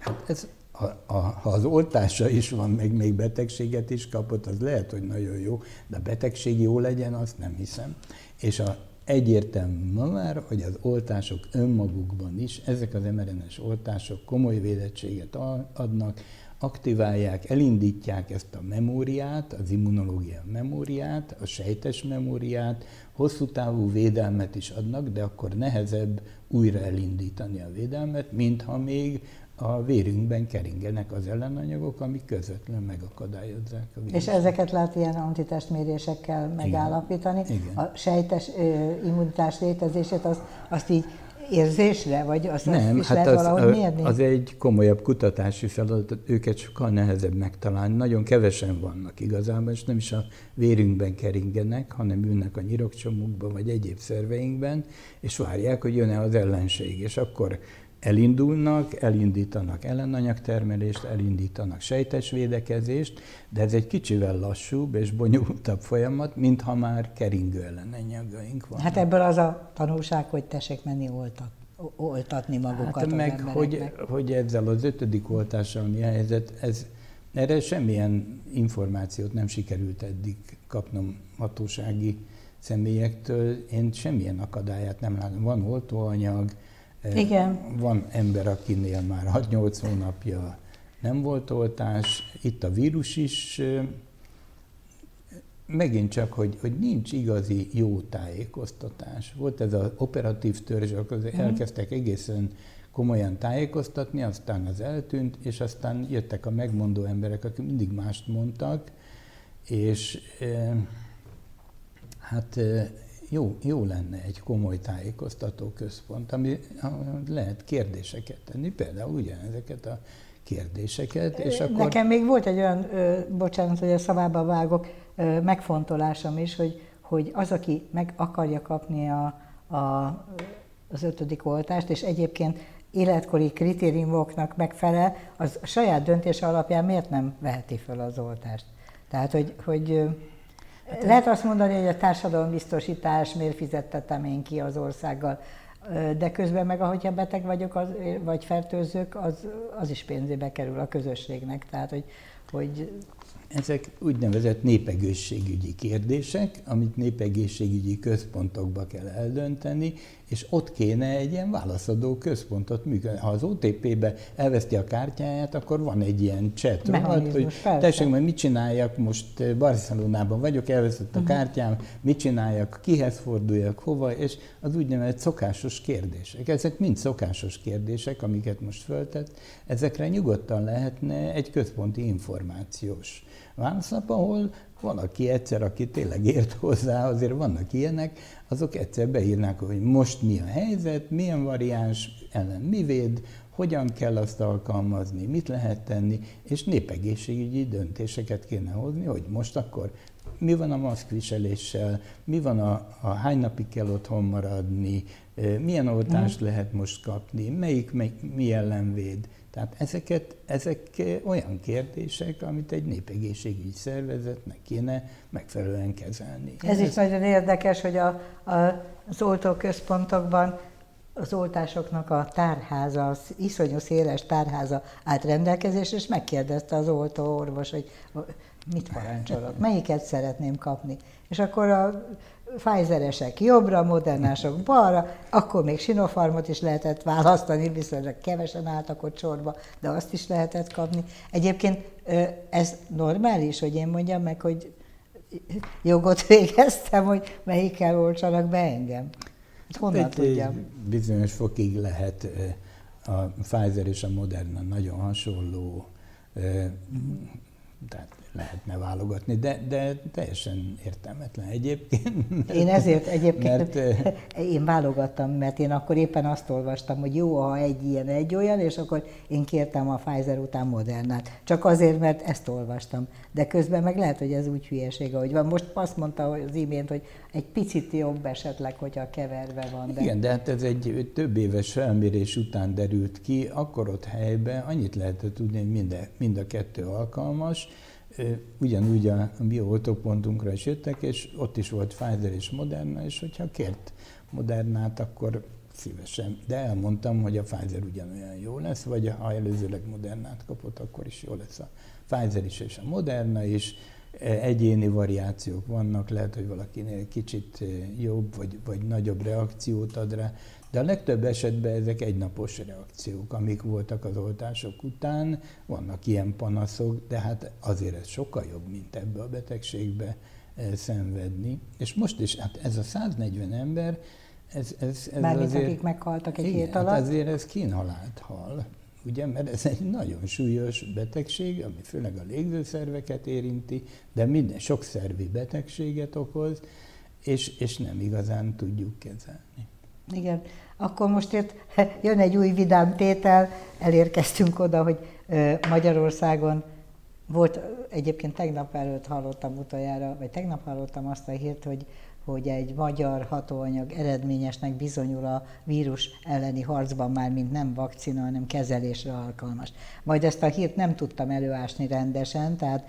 Hát ez, ha, a, ha az oltása is van, meg még betegséget is kapott, az lehet, hogy nagyon jó, de a betegség jó legyen, azt nem hiszem. És a egyértelmű már, hogy az oltások önmagukban is, ezek az mRNS oltások komoly védettséget adnak, aktiválják, elindítják ezt a memóriát, az immunológia memóriát, a sejtes memóriát, hosszú távú védelmet is adnak, de akkor nehezebb újra elindítani a védelmet, mintha még a vérünkben keringenek az ellenanyagok, amik közvetlenül megakadályozzák a vírus. És ezeket lehet ilyen antitestmérésekkel megállapítani. Igen. A sejtes ö, immunitás létezését azt, azt így érzésre, vagy azt Nem, is hát lehet az, valahogy mérni? az egy komolyabb kutatási feladat, őket sokkal nehezebb megtalálni. Nagyon kevesen vannak igazából, és nem is a vérünkben keringenek, hanem ülnek a nyirokcsomókban, vagy egyéb szerveinkben, és várják, hogy jön-e az ellenség, és akkor elindulnak, elindítanak ellenanyagtermelést, elindítanak sejtes védekezést, de ez egy kicsivel lassúbb és bonyolultabb folyamat, mintha már keringő ellenanyagaink van. Hát ebből az a tanulság, hogy tessék menni oltat, oltatni magukat hát az meg, hogy, hogy ezzel az ötödik oltással mi a helyzet, ez, erre semmilyen információt nem sikerült eddig kapnom hatósági személyektől. Én semmilyen akadályát nem látom. Van oltóanyag, igen. Van ember, akinél már 6-8 hónapja nem volt oltás, itt a vírus is, megint csak, hogy, hogy nincs igazi jó tájékoztatás. Volt ez az operatív törzs, akkor mm. elkezdtek egészen komolyan tájékoztatni, aztán az eltűnt, és aztán jöttek a megmondó emberek, akik mindig mást mondtak, és hát jó, jó lenne egy komoly tájékoztató központ, ami lehet kérdéseket tenni, például ugyanezeket a kérdéseket, és akkor... Nekem még volt egy olyan, ö, bocsánat, hogy a szavába vágok, ö, megfontolásom is, hogy, hogy az, aki meg akarja kapni a, a, az ötödik oltást, és egyébként életkori kritériumoknak megfelel, az saját döntése alapján miért nem veheti fel az oltást? Tehát, hogy, hogy Lehet azt mondani, hogy a társadalombiztosítás miért fizettetem én ki az országgal, de közben meg, ahogyha beteg vagyok, az, vagy fertőzök, az, az is pénzébe kerül a közösségnek. Tehát, hogy, hogy ezek úgynevezett népegészségügyi kérdések, amit népegészségügyi központokba kell eldönteni, és ott kéne egy ilyen válaszadó központot működni. Ha az OTP-be elveszti a kártyáját, akkor van egy ilyen chat rohadt, hogy tessék, majd mit csináljak, most eh, Barcelonában vagyok, elveszett a uh-huh. kártyám, mit csináljak, kihez forduljak, hova, és az úgynevezett szokásos kérdések. Ezek mind szokásos kérdések, amiket most föltett, ezekre nyugodtan lehetne egy központi információs válaszlap, ahol valaki egyszer, aki tényleg ért hozzá, azért vannak ilyenek, azok egyszer beírnák, hogy most mi a helyzet, milyen variáns ellen mi véd, hogyan kell azt alkalmazni, mit lehet tenni, és népegészségügyi döntéseket kéne hozni, hogy most akkor mi van a maszkviseléssel, mi van a, a hány napig kell otthon maradni, milyen oltást mm. lehet most kapni, melyik, melyik mi ellen véd. Tehát ezeket, ezek olyan kérdések, amit egy népegészségügyi szervezetnek kéne megfelelően kezelni. Ez, Ez is nagyon érdekes, hogy a, a, az oltóközpontokban az oltásoknak a tárháza, az iszonyú széles tárháza állt rendelkezésre, és megkérdezte az oltó orvos, hogy mit parancsolok, melyiket szeretném kapni. És akkor a Pfizeresek jobbra, modernások balra, akkor még Sinopharmot is lehetett választani, viszonylag kevesen álltak ott sorba, de azt is lehetett kapni. Egyébként ez normális, hogy én mondjam meg, hogy jogot végeztem, hogy melyikkel oltsanak be engem? Hát honnan Egy tudjam? Bizonyos fokig lehet a Pfizer és a Moderna nagyon hasonló, tehát lehetne válogatni, de, de teljesen értelmetlen egyébként. Én ezért egyébként, mert, én válogattam, mert én akkor éppen azt olvastam, hogy jó, ha egy ilyen, egy olyan, és akkor én kértem a Pfizer után Modernát. Csak azért, mert ezt olvastam. De közben meg lehet, hogy ez úgy hülyeség, ahogy van. Most azt mondta az imént, hogy egy picit jobb esetleg, hogyha keverve van. De... Igen, de hát ez egy több éves felmérés után derült ki, akkor ott helyben annyit lehetett tudni, hogy mind a, mind a kettő alkalmas, ugyanúgy a, a mi oltópontunkra is jöttek, és ott is volt Pfizer és Moderna, és hogyha kért Modernát, akkor szívesen. De elmondtam, hogy a Pfizer ugyanolyan jó lesz, vagy ha előzőleg Modernát kapott, akkor is jó lesz a Pfizer is és a Moderna is. Egyéni variációk vannak, lehet, hogy valakinél kicsit jobb, vagy, vagy nagyobb reakciót ad rá, de a legtöbb esetben ezek egynapos reakciók, amik voltak az oltások után, vannak ilyen panaszok, de hát azért ez sokkal jobb, mint ebbe a betegségbe eh, szenvedni. És most is, hát ez a 140 ember, ez, ez, ez Mármint azért, akik meghaltak egy igen, hét hát alatt? Hát azért ez kínhalált hal, ugye, mert ez egy nagyon súlyos betegség, ami főleg a légzőszerveket érinti, de minden sok szervi betegséget okoz, és, és nem igazán tudjuk kezelni. Igen, akkor most itt jön egy új vidám tétel, elérkeztünk oda, hogy Magyarországon volt, egyébként tegnap előtt hallottam utoljára, vagy tegnap hallottam azt a hírt, hogy hogy egy magyar hatóanyag eredményesnek bizonyul a vírus elleni harcban már, mint nem vakcina, hanem kezelésre alkalmas. Majd ezt a hírt nem tudtam előásni rendesen, tehát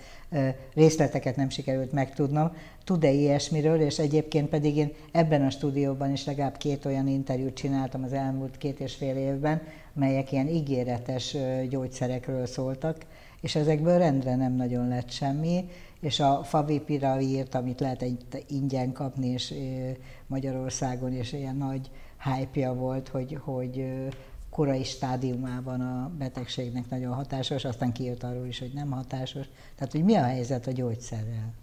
részleteket nem sikerült megtudnom. Tud-e ilyesmiről, és egyébként pedig én ebben a stúdióban is legalább két olyan interjút csináltam az elmúlt két és fél évben, melyek ilyen ígéretes gyógyszerekről szóltak, és ezekből rendre nem nagyon lett semmi, és a favipiravírt, amit lehet egy ingyen kapni, és Magyarországon, és ilyen nagy hype volt, hogy, hogy korai stádiumában a betegségnek nagyon hatásos, aztán kijött arról is, hogy nem hatásos. Tehát, hogy mi a helyzet a gyógyszerrel?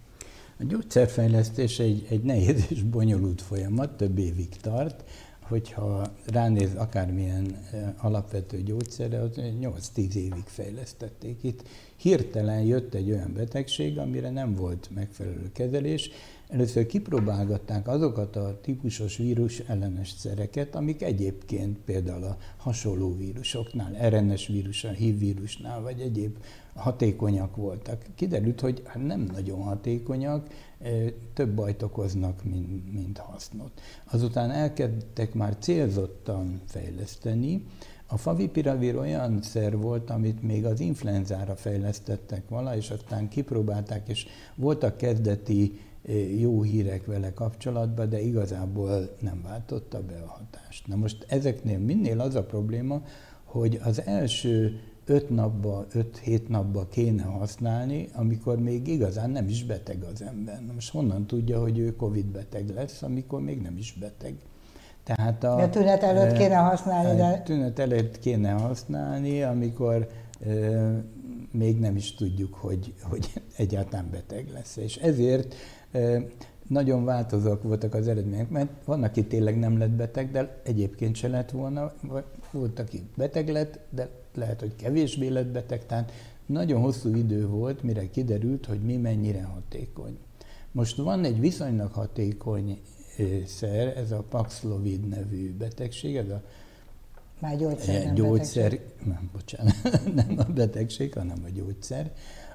A gyógyszerfejlesztés egy, egy nehéz és bonyolult folyamat, több évig tart. Hogyha ránéz akármilyen alapvető gyógyszerre, az 8-10 évig fejlesztették. Itt hirtelen jött egy olyan betegség, amire nem volt megfelelő kezelés. Először kipróbálgatták azokat a típusos vírus ellenes szereket, amik egyébként például a hasonló vírusoknál, RNS víruson, HIV vírusnál, vagy egyéb hatékonyak voltak. Kiderült, hogy hát nem nagyon hatékonyak, több bajt okoznak, mint, mint hasznot. Azután elkezdtek már célzottan fejleszteni, a favipiravir olyan szer volt, amit még az influenzára fejlesztettek vala, és aztán kipróbálták, és voltak kezdeti jó hírek vele kapcsolatban, de igazából nem váltotta be a hatást. Na most ezeknél minél az a probléma, hogy az első öt napba, öt-hét napba kéne használni, amikor még igazán nem is beteg az ember. Na most honnan tudja, hogy ő Covid beteg lesz, amikor még nem is beteg? Tehát a, a tünet előtt kéne használni, de... Tünet előtt kéne használni, amikor e, még nem is tudjuk, hogy, hogy egyáltalán beteg lesz. És ezért e, nagyon változóak voltak az eredmények, mert van, aki tényleg nem lett beteg, de egyébként se lett volna, vagy volt, aki beteg lett, de lehet, hogy kevésbé lett beteg, tehát nagyon hosszú idő volt, mire kiderült, hogy mi mennyire hatékony. Most van egy viszonylag hatékony szer, ez a Paxlovid nevű betegség, ez a már gyógyszer, nem gyógyszer, betegség. nem, bocsánat, nem a betegség, hanem a gyógyszer,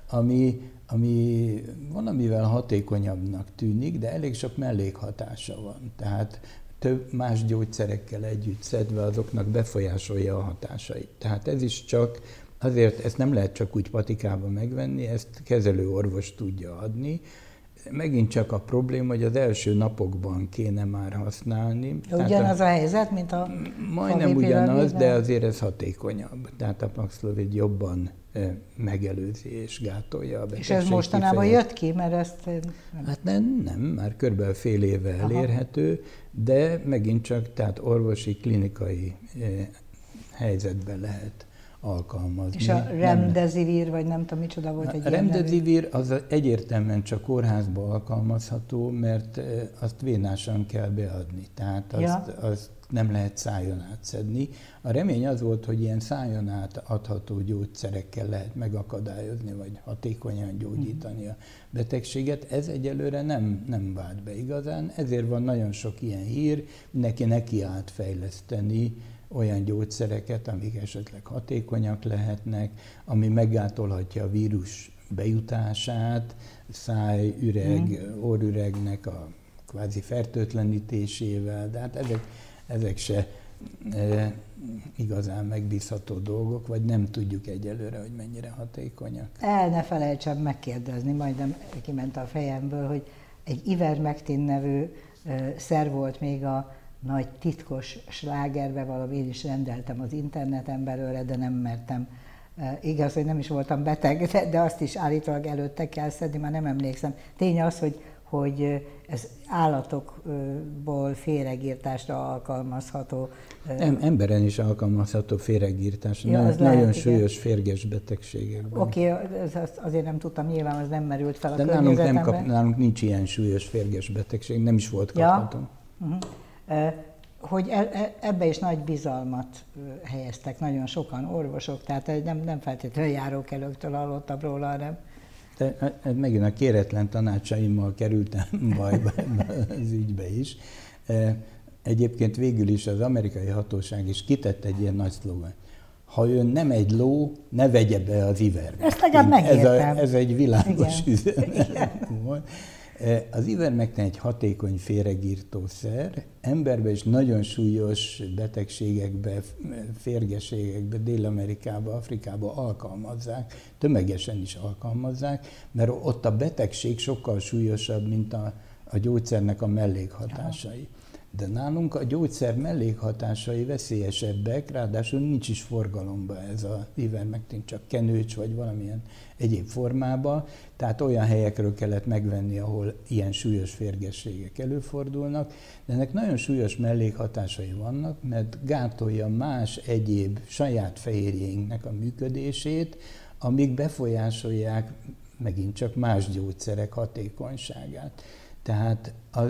ami, ami valamivel hatékonyabbnak tűnik, de elég sok mellékhatása van. Tehát több más gyógyszerekkel együtt szedve azoknak befolyásolja a hatásait. Tehát ez is csak azért, ezt nem lehet csak úgy patikába megvenni, ezt kezelő orvos tudja adni, megint csak a probléma, hogy az első napokban kéne már használni. Ugyanaz a, a helyzet, mint a Majdnem ugyanaz, de azért ez hatékonyabb. Tehát a Paxlovid jobban megelőzi és gátolja a betegség És ez mostanában kifejez. jött ki, mert ezt... Nem. Hát nem, nem, már körülbelül fél éve elérhető, Aha. de megint csak tehát orvosi, klinikai helyzetben lehet alkalmazni. És a remdesivir, vagy nem tudom micsoda volt egy A remdesivir az egyértelműen csak kórházba alkalmazható, mert azt vénásan kell beadni, tehát azt, ja. azt nem lehet szájon átszedni. A remény az volt, hogy ilyen szájon át adható gyógyszerekkel lehet megakadályozni, vagy hatékonyan gyógyítani a betegséget. Ez egyelőre nem, nem vált be igazán, ezért van nagyon sok ilyen hír, neki neki átfejleszteni olyan gyógyszereket, amik esetleg hatékonyak lehetnek, ami meggátolhatja a vírus bejutását, szájüreg, mm. orüregnek a kvázi fertőtlenítésével, de hát ezek, ezek se e, igazán megbízható dolgok, vagy nem tudjuk egyelőre, hogy mennyire hatékonyak. El ne felejtsem megkérdezni, majdnem kiment a fejemből, hogy egy Ivermectin nevű e, szer volt még a nagy titkos slágerbe, valami én is rendeltem az interneten belőle, de nem mertem. E, igaz, hogy nem is voltam beteg, de, de azt is állítólag előtte kell szedni, már nem emlékszem. Tény az, hogy, hogy ez állatokból féregírtásra alkalmazható. Nem, emberen is alkalmazható féregírtás, ja, nagyon, lehet, súlyos férges betegségekben. Oké, okay, azért nem tudtam, nyilván az nem merült fel a De nálunk, nem kap, nálunk nincs ilyen súlyos férges betegség, nem is volt kapható. Ja? Uh-huh hogy e, e, ebbe is nagy bizalmat helyeztek nagyon sokan orvosok, tehát nem, nem feltétlenül járókelőktől hallottam róla, hanem de megint a kéretlen tanácsaimmal kerültem bajba az ügybe is. Egyébként végül is az amerikai hatóság is kitett egy ilyen nagy szlogan. Ha ön nem egy ló, ne vegye be az iverbe. Ezt legalább megértem. Ez, a, ez egy világos üzenet. Az ivermectin egy hatékony féregírtószer, emberbe is nagyon súlyos betegségekbe, férgeségekbe, Dél-Amerikába, Afrikába alkalmazzák, tömegesen is alkalmazzák, mert ott a betegség sokkal súlyosabb, mint a, a gyógyszernek a mellékhatásai. De nálunk a gyógyszer mellékhatásai veszélyesebbek, ráadásul nincs is forgalomba ez a ivermectin, csak kenőcs vagy valamilyen egyéb formában, tehát olyan helyekről kellett megvenni, ahol ilyen súlyos férgességek előfordulnak, de ennek nagyon súlyos mellékhatásai vannak, mert gátolja más egyéb saját fehérjénknek a működését, amik befolyásolják megint csak más gyógyszerek hatékonyságát. Tehát a,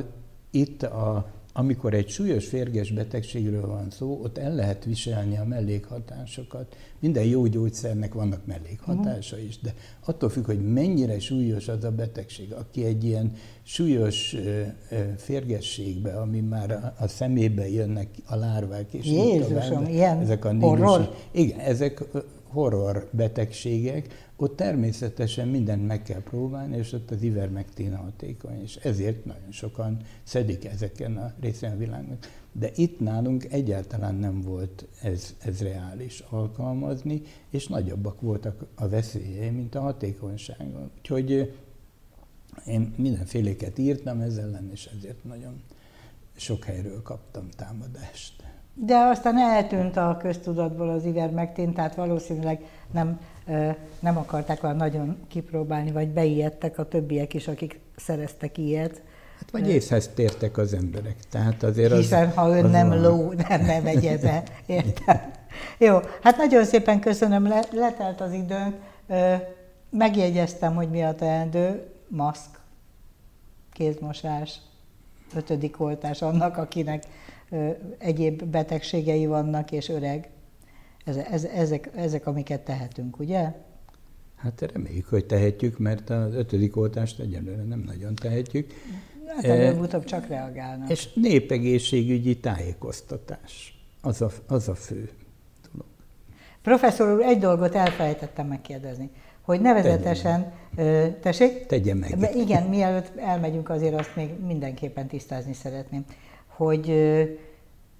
itt a amikor egy súlyos férges betegségről van szó, ott el lehet viselni a mellékhatásokat. Minden jó gyógyszernek vannak mellékhatása is, de attól függ, hogy mennyire súlyos az a betegség. Aki egy ilyen súlyos férgességbe, ami már a szemébe jönnek a lárvák, és Jézusom, ilyen ezek a horror? Igen, ezek horror betegségek, ott természetesen mindent meg kell próbálni, és ott az ivermectin hatékony, és ezért nagyon sokan szedik ezeken a részen a világnak. De itt nálunk egyáltalán nem volt ez, ez reális alkalmazni, és nagyobbak voltak a veszélyei, mint a hatékonysága. Úgyhogy én mindenféléket írtam ezzel ellen, és ezért nagyon sok helyről kaptam támadást. De aztán eltűnt a köztudatból az ivermectin, tehát valószínűleg nem, nem akarták olyan nagyon kipróbálni, vagy beijedtek a többiek is, akik szereztek ilyet. Hát vagy észhez tértek az emberek. Tehát azért Hiszen az, ha ön nem van. ló, nem, nem megye be. Értem. Jó, hát nagyon szépen köszönöm, le, letelt az időnk. Megjegyeztem, hogy mi a teendő, maszk, kézmosás, ötödik oltás annak, akinek egyéb betegségei vannak, és öreg. Ez, ez, ezek, ezek, amiket tehetünk, ugye? Hát reméljük, hogy tehetjük, mert az ötödik oltást egyelőre nem nagyon tehetjük. Hát előbb-utóbb csak reagálnak. És népegészségügyi tájékoztatás. Az a, az a fő dolog. Professzor úr, egy dolgot elfelejtettem megkérdezni, hogy nevezetesen, Tegye tessék? Tegye meg. Igen, mielőtt elmegyünk, azért azt még mindenképpen tisztázni szeretném hogy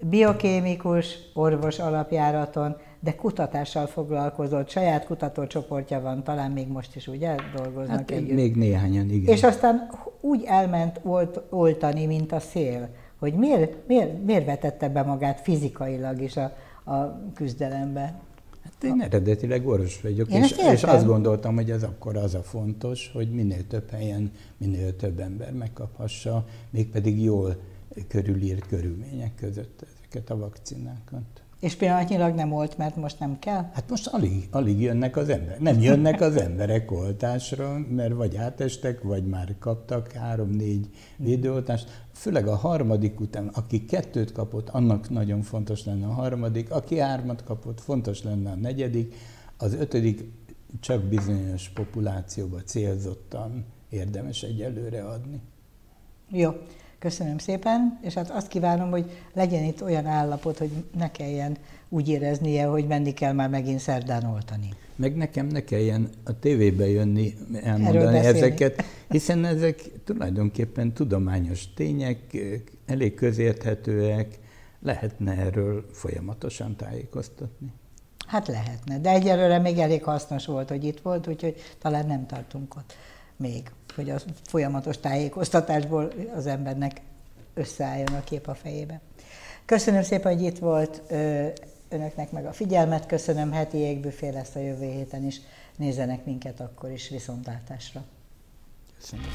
biokémikus, orvos alapjáraton, de kutatással foglalkozott, saját kutatócsoportja van, talán még most is ugye dolgoznak hát, együtt. Még néhányan, igen. És aztán úgy elment olt, oltani, mint a szél, hogy miért, miért, miért vetette be magát fizikailag is a, a küzdelembe? Hát én eredetileg orvos vagyok, én és, és azt gondoltam, hogy ez akkor az a fontos, hogy minél több helyen, minél több ember megkaphassa, mégpedig jól körülírt körülmények között ezeket a vakcinákat. És pillanatnyilag nem volt, mert most nem kell? Hát most alig, alig jönnek az emberek. Nem jönnek az emberek oltásra, mert vagy átestek, vagy már kaptak három-négy védőoltást. Főleg a harmadik után, aki kettőt kapott, annak nagyon fontos lenne a harmadik, aki hármat kapott, fontos lenne a negyedik, az ötödik csak bizonyos populációba célzottan érdemes egyelőre adni. Jó. Köszönöm szépen, és hát azt kívánom, hogy legyen itt olyan állapot, hogy ne kelljen úgy éreznie, hogy menni kell már megint szerdán oltani. Meg nekem ne kelljen a tévébe jönni, elmondani ezeket, hiszen ezek tulajdonképpen tudományos tények, elég közérthetőek, lehetne erről folyamatosan tájékoztatni. Hát lehetne, de egyelőre még elég hasznos volt, hogy itt volt, úgyhogy talán nem tartunk ott még hogy a folyamatos tájékoztatásból az embernek összeálljon a kép a fejébe. Köszönöm szépen, hogy itt volt önöknek meg a figyelmet, köszönöm, heti égbüfé lesz a jövő héten is, nézzenek minket akkor is viszontlátásra. Köszönöm.